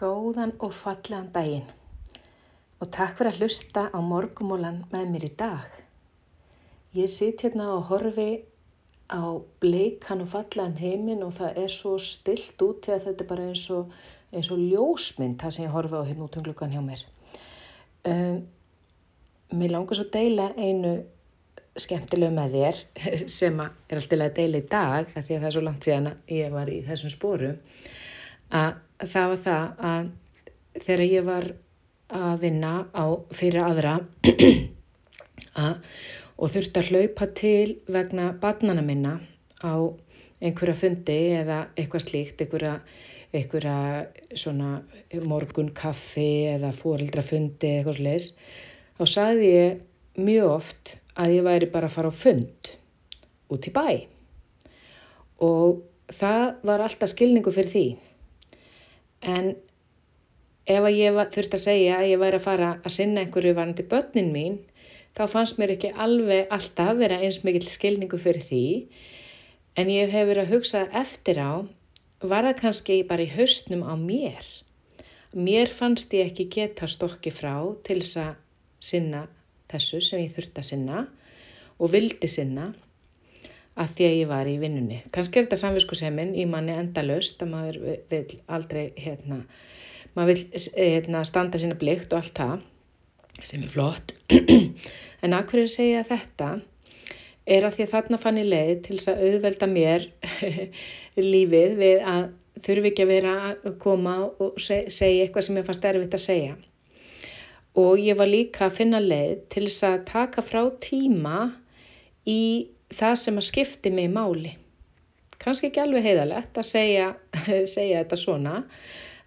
Góðan og fallegan daginn og takk fyrir að hlusta á morgumólan með mér í dag. Ég sitt hérna og horfi á bleikan og fallegan heiminn og það er svo stilt út þegar þetta er bara eins og, eins og ljósmynd það sem ég horfi á hérna út um glukkan hjá mér. Um, mér langar svo að deila einu skemmtilegu með þér sem er alltaf að deila í dag því að það er svo langt síðan að ég var í þessum spóru að það var það að þegar ég var að vinna á fyrir aðra að, og þurfti að hlaupa til vegna barnana minna á einhverja fundi eða eitthvað slíkt, einhverja, einhverja svona morgun kaffi eða fóreldrafundi eða eitthvað sliðis, þá sagði ég mjög oft að ég væri bara að fara á fund út í bæ. Og það var alltaf skilningu fyrir því en ef að ég þurfti að segja að ég væri að fara að sinna einhverju varandi börnin mín þá fannst mér ekki alveg alltaf vera eins mikil skilningu fyrir því. En ég hef verið að hugsa eftir á var það kannski bara í haustnum á mér? Mér fannst ég ekki geta stokki frá til þess að sinna þessu sem ég þurfti að sinna og vildi sinna að því að ég var í vinnunni. Kannski er þetta samviskuseminn í manni endalust að maður vil aldrei hérna, maður vil hérna, standa sína blikt og allt það sem er flott. en að hverju segja þetta er að því að þarna fann ég leið til þess að auðvelda mér lífið við að þurfi ekki að vera að koma og segja eitthvað sem ég fannst erfitt að segja. Og ég var líka að finna leið til þess að taka frá tíma í það sem að skipti mig máli. Kanski ekki alveg heiðalegt að segja, segja þetta svona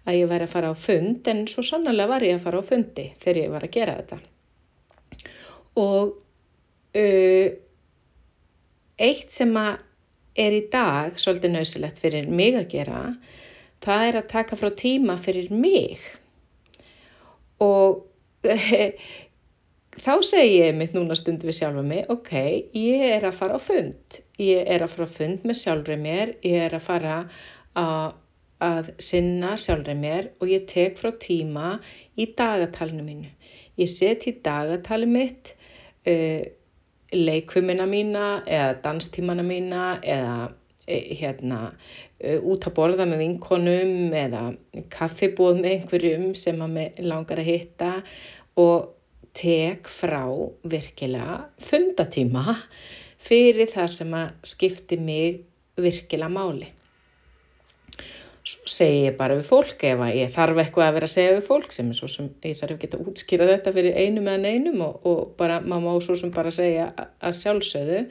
að ég væri að fara á fund en svo sannlega var ég að fara á fundi þegar ég var að gera þetta. Og uh, eitt sem að er í dag svolítið nöðsilegt fyrir mig að gera það er að taka frá tíma fyrir mig og þá segi ég mitt núna stund við sjálfa mig, ok, ég er að fara á fund, ég er að fara á fund með sjálfrið mér, ég er að fara að, að sinna sjálfrið mér og ég tek frá tíma í dagatalinu mínu. Ég set í dagatali mitt uh, leikvumina mína eða danstímana mína eða uh, hérna uh, út að borða með vinkonum eða kaffibóð með einhverjum sem maður langar að hitta og tek frá virkilega fundatíma fyrir það sem að skipti mig virkilega máli. Svo segi ég bara við fólk ef að ég þarf eitthvað að vera að segja við fólk sem er svo sem ég þarf ekki að útskýra þetta fyrir einum eða neinum og, og bara maður má svo sem bara segja að sjálfsögðu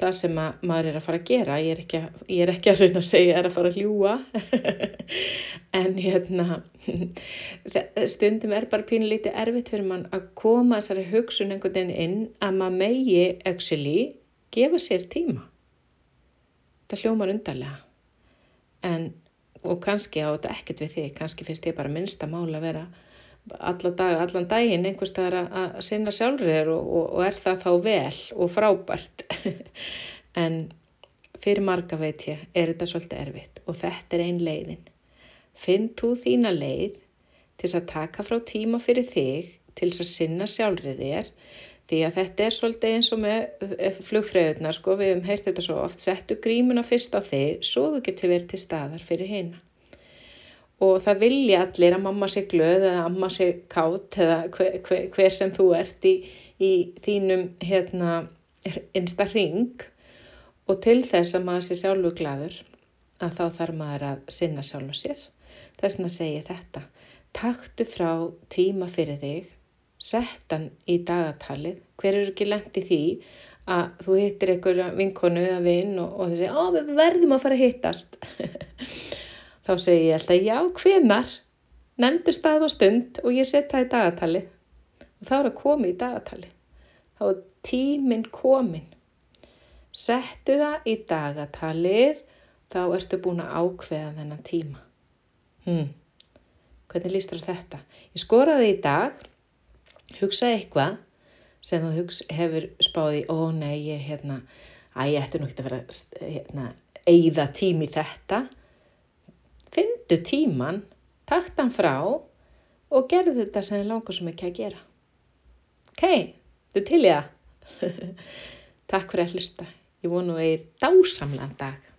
það sem að maður er að fara að gera. Ég er ekki að, ég er ekki að reyna að segja að fara að hljúa en hérna stundum er bara pínlítið erfitt fyrir mann að koma þessari hugsun einhvern veginn inn að maður megi actually gefa sér tíma. Það hljómar undarlega en og kannski á þetta ekkert við því, kannski finnst ég bara minnsta mál að vera dag, allan daginn einhverstaðar að sinna sjálfur og, og, og er það þá vel og frábært? En fyrir marga veit ég er þetta svolítið erfitt. Og þetta er ein leiðin. Finn þú þína leið til að taka frá tíma fyrir þig til að sinna sjálfur þér því að þetta er svolítið eins og með flugfröðuna sko, við hefum heyrt þetta svo oft. Settu grímuna fyrst á þig svo þú getur verið til staðar fyrir hérna og það vilja allir að mamma sé glöð eða amma sé kátt eða hver, hver, hver sem þú ert í, í þínum hérna, einsta ring og til þess að maður sé sjálfu gladur að þá þarf maður að sinna sjálfu sér. Þess að segja þetta. Taktu frá tíma fyrir þig settan í dagatalið hver eru ekki lengt í því að þú hittir einhverja vinkonu eða vinn og, og þú segir, ó við verðum að fara að hittast Þá segi ég alltaf já, hvenar? Nendur stað og stund og ég setja það í dagatali. Og þá er að koma í dagatali. Þá er tíminn komin. Settu það í dagatalið, þá ertu búin að ákveða þennan tíma. Hmm. Hvernig líst þér þetta? Ég skoraði í dag, hugsaði eitthvað sem þú hugsa, hefur spáði, ó nei, ég hérna, að ég ætti nú ekki að vera hérna, eigða tími þetta. Findu tíman takt hann frá og gerði þetta sem þið langar svo mikið að gera. Ok, þú til í það. Takk fyrir að hlusta. Ég vonu að þið er dásamlega dag.